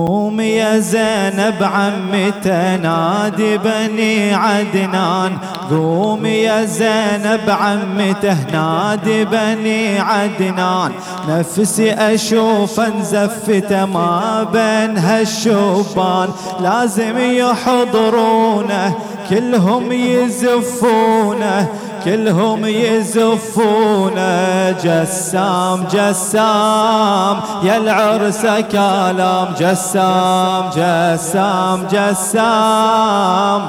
قوم يا زينب عمته نادي بني عدنان. قوم يا زينب عمته نادي بني عدنان. نفسي أشوف انزفته ما بين هالشوبان. لازم يحضرونه كلهم يزفونه. كلهم يزفونه جسام جسام. يا العرس كلام جسام جسام جسام.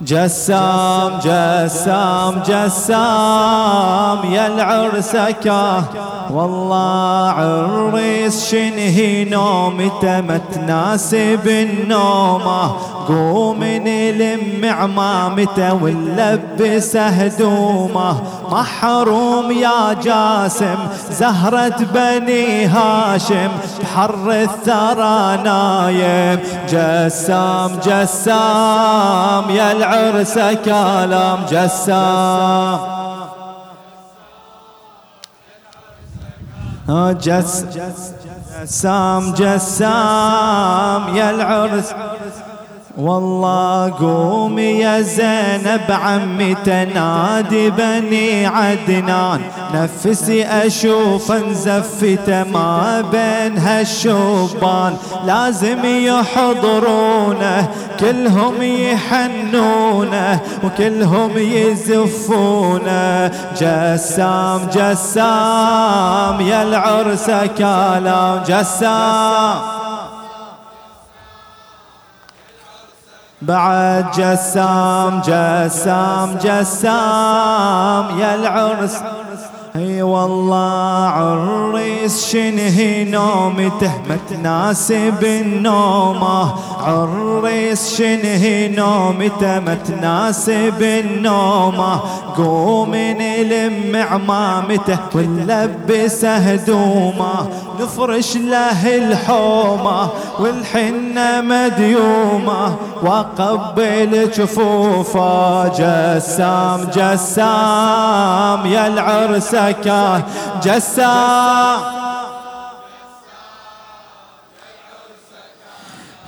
جسام جسام جسام. يا العرسكة والله عريس شنهي نومته ما تناسب النومه قوم نلم عمامته ونلبس هدومه محروم يا جاسم زهرة بني هاشم. بحر الثرى نايم. جسام جسام يا العرس كلام. جسام. جس جسام جسام يا العرس والله قومي يا زينب عمي تنادي بني عدنان. نفسي أشوف انزفته ما بين هالشوبان. لازم يحضرونه كلهم يحنونه وكلهم يزفونه. جسام جسام يا العرس كلام جسام. بعد جسام جسام جسام يا العرس. والله عريس شنهي نومته ما تناسب النومة؟ عريس شنهي نومته ما تناسب النومة؟ قوم نلم عمامته ونلبس هدومه نفرش له الحومة والحنة مديومة وأقبل جفوفه جسام جسام يا العرس زكاه جسام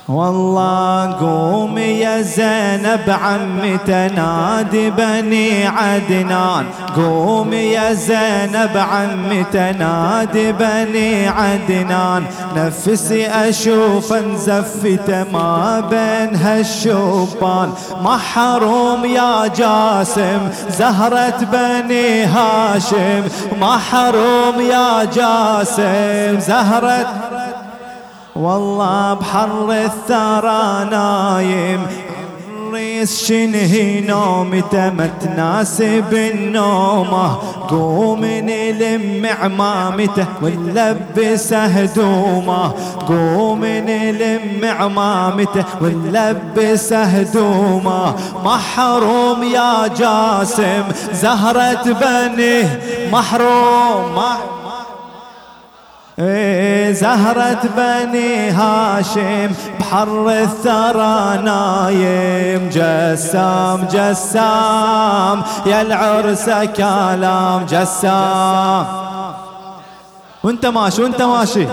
والله قومي يا زينب عمي تنادي بني عدنان. قومي يا زينب عمي تنادي بني عدنان. نفسي أشوف انزفته ما بين هالشوبان. محروم يا جاسم زهرة بني هاشم. محروم يا جاسم زهرة والله بحر الثرى نايم. الريس شنهي نومته ما تناسب النومه قوم نلم عمامته ونلبس هدومه. قوم نلم عمامته ونلبس هدومه. محروم يا جاسم زهرة بنيه محروم, محروم. زهرة بني هاشم بحر الثرى نايم. جسام جسام يا العرس كلام جسام. وانت ماشي وانت ماشي.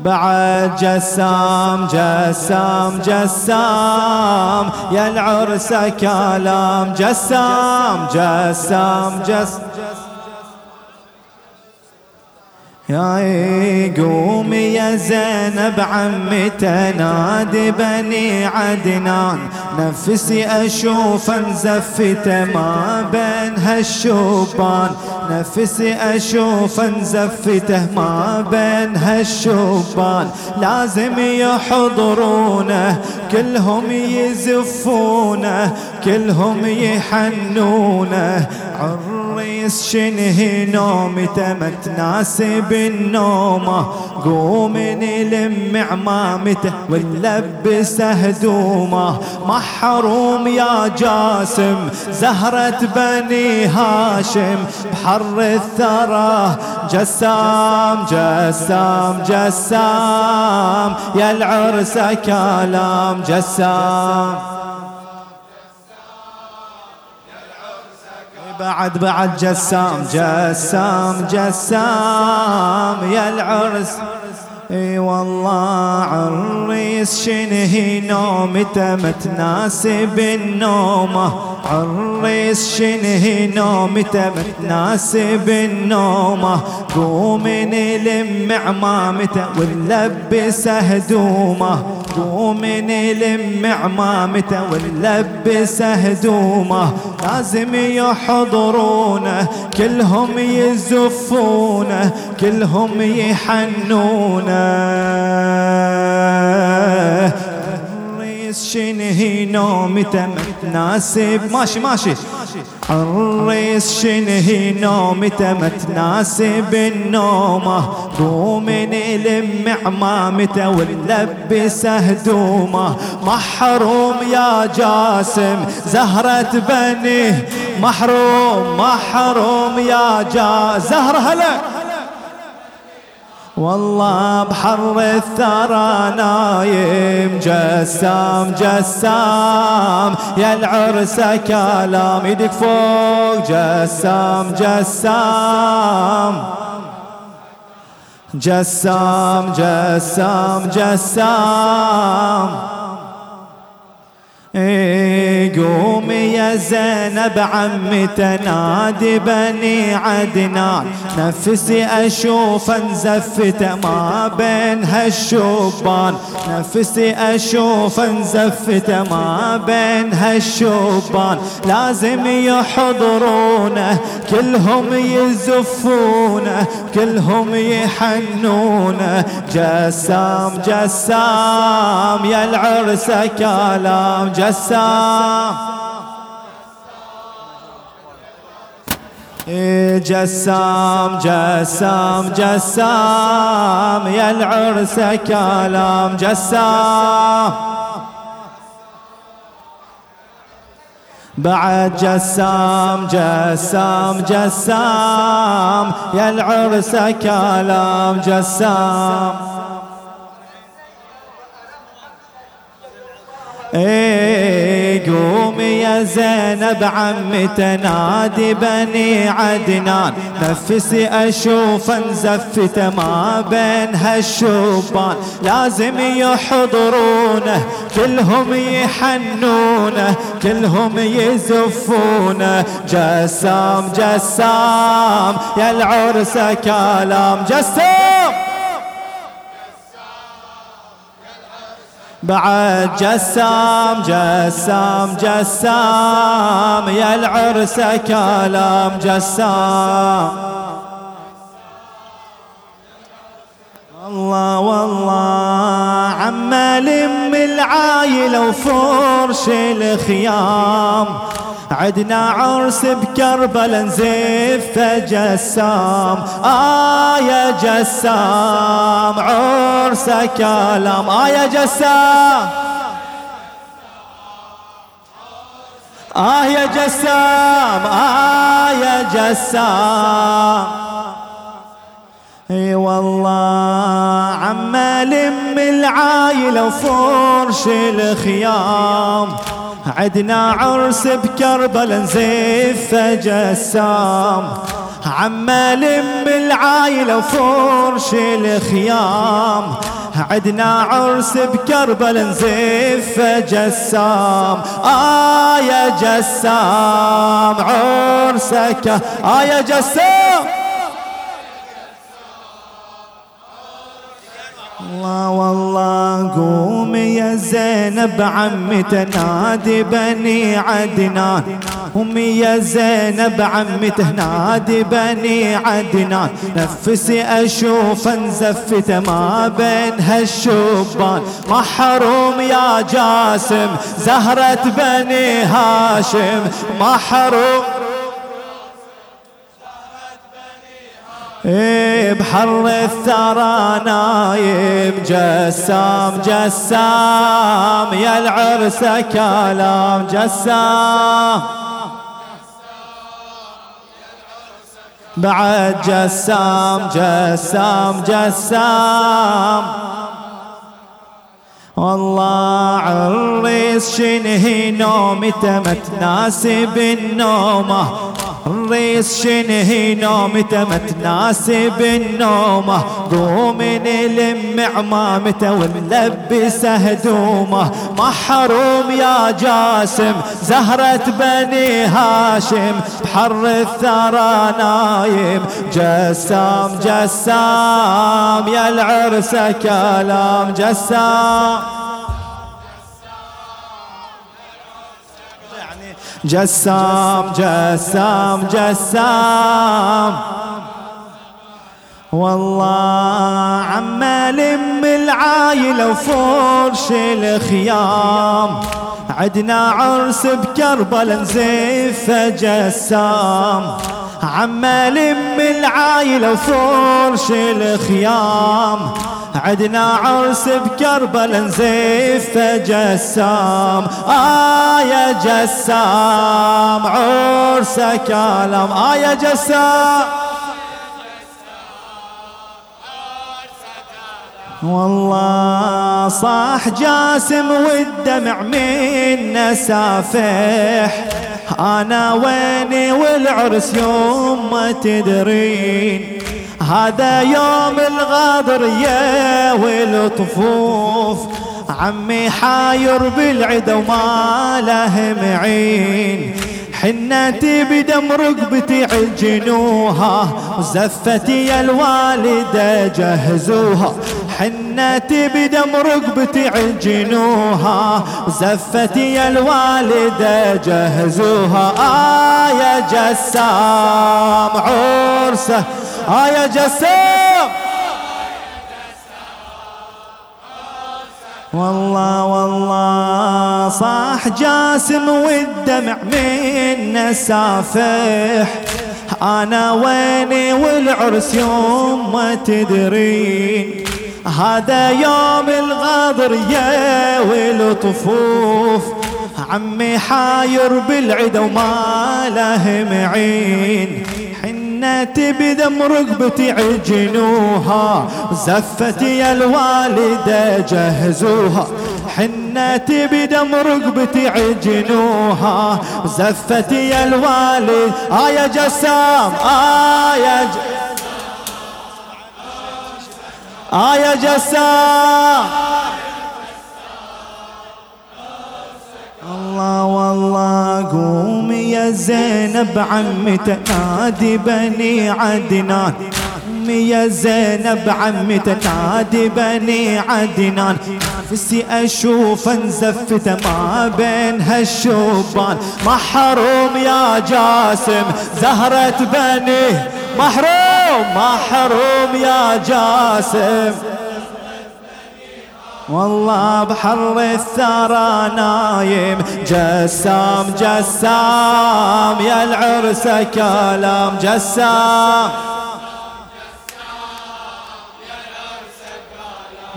بعد جسام جسام جسام. يا العرس كلام جسام جسام جسام. يا قومي يا زينب عمي تنادي بني عدنان. نفسي أشوف انزفته ما بين هالشوبان. نفسي أشوف انزفته ما بين هالشوبان. لازم يحضرونه كلهم يزفونه كلهم يحنونه. الريس شنهي نومته ما تناسب النومه قوم نلم عمامته ونلبس هدومه محروم يا جاسم زهرة بني هاشم. بحر الثرى جسام جسام جسام. يا العرس كلام جسام. بعد بعد جسام جسام جسام يا العرس. إي والله عريس شنهي نومته متناسب النومه عريس شنهي نومته متناسب النومه قوم نلم عمامته ونلبس هدومه. قوم نلم عمامته ونلبس هدومه لازم يحضرونه كلهم يزفونه كلهم يحنونه شنهي نومته متناسب ماشي ماشي. الريس شنهي نومته متناسب النومة. قوم نلم عمامته ونلبس هدومة. محروم يا جاسم زهرة بنيه محروم محروم يا جا زهرة هلا. والله بحر الثرى نايم جسام جسام يا العرس كلام يدك فوق جسام جسام. جسام جسام جسام. يا زينب عمته نادي بني عدنان. نفسي أشوف انزفته ما بين هالشبان نفسي أشوف انزفته ما بين هالشبان لازم يحضرونه كلهم يزفونه كلهم يحنونه جسام جسام يا العرس كلام جسام. جسام جسام جسام يا العرس كلام جسام. بعد جسام جسام جسام يا العرس كلام جسام. إيه يا زينب عمته نادي بني عدنان. نفسي أشوف انزفته ما بين هالشبان لازم يحضرونه كلهم يحنونه كلهم يزفونه جسام جسام يا العرس كلام جسام. بعد جسام جسام جسام يا العرس كلام جسام. الله والله عمال ام العايله وفرش الخيام. عدنا عرس بكربلا نزف جسام. آه يا جسام عرس كلام آه يا جسام. آه يا جسام. آه يا جسام. إي والله عما لم العايلة وفرش الخيام. عدنا عرس بكربل نزيف جسام عما لم العايلة وفرش الخيام. عدنا عرس بكربل نزيف جسام آه يا جسام عرسك آه يا جسام. الله والله قوم يا زينب عمته نادي بني عدنان. أمي يا زينب عمته نادي بني عدنان. نفسي أشوف انزفته ما بين هالشبان محروم يا جاسم زهرة بني هاشم. محروم بحر الثرى نايم جسام جسام. يا العرس كلام جسام. بعد جسام جسام جسام. والله عريس شنهي نومته متناسب النومه الريس شنهي نومته ما تناسب النومه قوم نلم عمامته ونلبس هدومه محروم يا جاسم زهرة بني هاشم بحر الثرى نايم جسام جسام يا العرس كلام جسام۔ جسام جسام جسام. والله عما لم العايلة وفرش الخيام. عدنا عرس بكربل نزف جسام عما لم العايلة وفرش الخيام. عدنا عرس بكربل نزيف جسام آه يا جسام عرس كلام آه يا جسام. والله صاح جاسم والدمع منا سافح. أنا ويني والعرس يوم ما تدرين. هذا يوم الغدر يا والطفوف عمي حاير بالعدا وما له معين. حنتي بدم رقبتي عجنوها وزفتي يا الوالدة جهزوها. حنتي بدم رقبتي عجنوها وزفتي يا الوالدة جهزوها. آه يا جسام عرسه آه يا جسام. والله والله صاح جاسم والدمع من سافح أنا ويني والعرس يوم ما تدرين. هذا يوم الغدر يا والطفوف عمي حاير بالعدا وما له معين. حنتي بدم رقبتي عجنوها زفتي يا الوالدة جهزوها. حنتي بدم رقبتي عجنوها زفتي يا الوالد. آه يا جسام آه يا ج... آه يا جسام. الله والله قومي يا زينب عمته نادي بني عدنان. يا زينب عمته نادي بني عدنان. نفسي أشوف انزفته ما بين هالشوبان. محروم يا جاسم زهرة بني. محروم محروم يا جاسم. والله بحر الثرى نايم. جسام جسام يا العرس كلام. جسام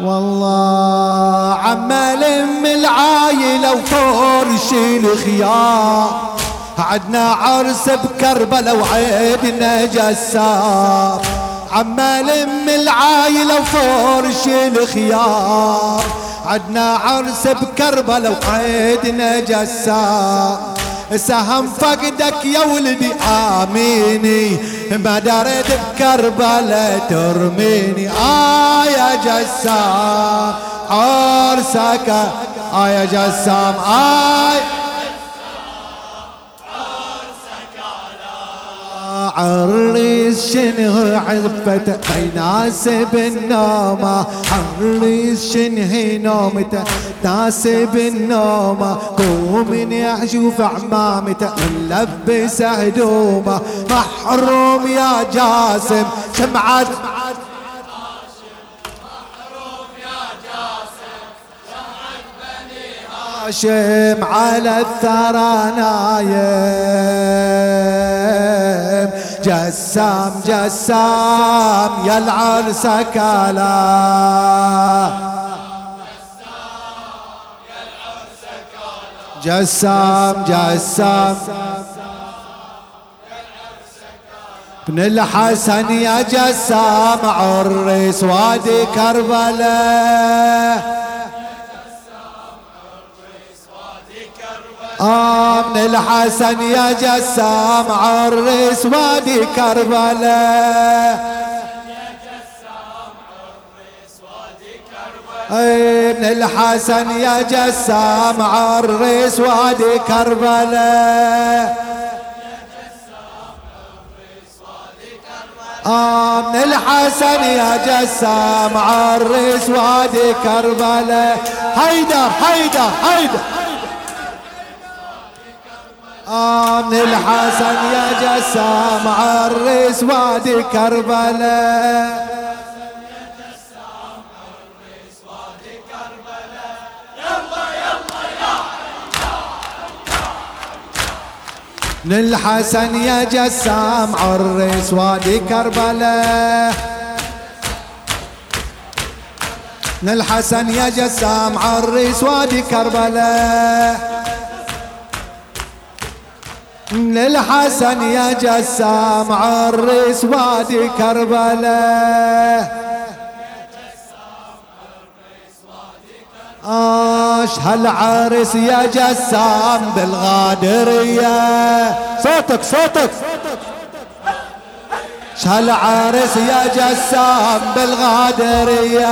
والله عمال ام العايلة وفرش الخيام. عدنا عرس بكربلة وعيدنا جسام. عمال ام العايلة وفرش الخيار عدنا عرس بكربلة وعيدنا جسام سهم فقدك يا ولدي آميني. ما دريت بكربلة ترميني. آه يا جسام عرسك آه يا جسام آه. عريس شنه عفته يناسب النومة عريس شنه نومته ناسب النومة قوم أشوف عمامته ملبس هدومه محروم يا جاسم شمعة هاشم على الثرى نايم. جسام جسام يا العرس كلا جسام جسام. ابن الحسن يا جسام عرس وادي كربلاء. آه من الحسن يا جسام عرس وادي كربلاء. ابن الحسن يا جسام عرس وادي كربلاء. آمن الحسن يا جسام عرس وادي كربلاء. حيدر حيدر حيدر آمن الحسن يا جسام عرس وادي كربلاء من الحسن يا جسام عرس وادي كربلاء من الحسن يا جسام عرس وادي كربلاء من الحسن يا جسام عرس وادي كربلاء اش هالعرس يا جسام بالغادرية. صوتك صوتك. هالعرس يا جسام بالغادرية.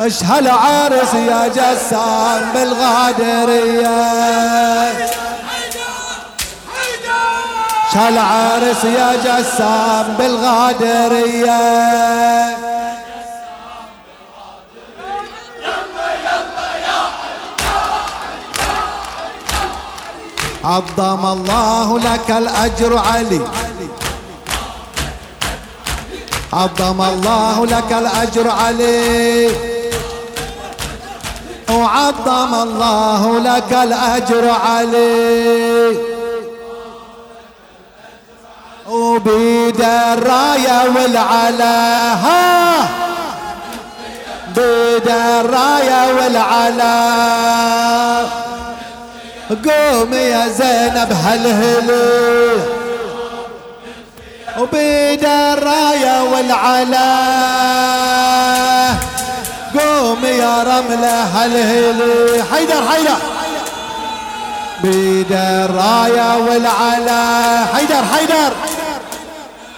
اش هالعرس يا جسام بالغادرية. هالعرس يا جسام بالغادرية. عظم الله لك الأجر علي. عظم الله لك الأجر علي. وعظم الله لك الأجر علي. وبيد الراية والعلا ها بيد الراية والعلا قوم يا زينب هالهلي وبيد الراية والعلا قوم يا رملة هالهلي حيدر حيدر. بيد الراية والعلا. حيدر حيدر.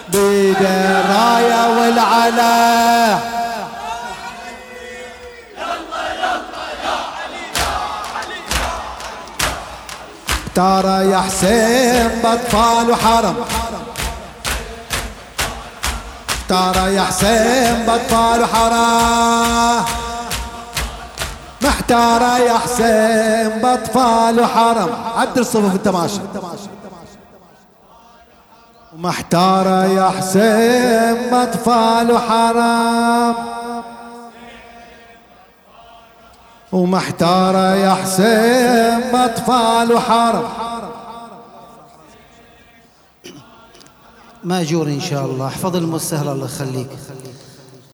بيد الراية والعلا. ترى يا حسين بطفال وحرم. ترى يا حسين بطفال وحرم. محتارة يا حسين بطفال وحرم. عدل صفوف التماشى محتارة يا حسين بطفال وحرم. ومحتارة يا حسين بأطفال وحرم. ماجور إن شاء الله. احفظ المستهل الله يخليك.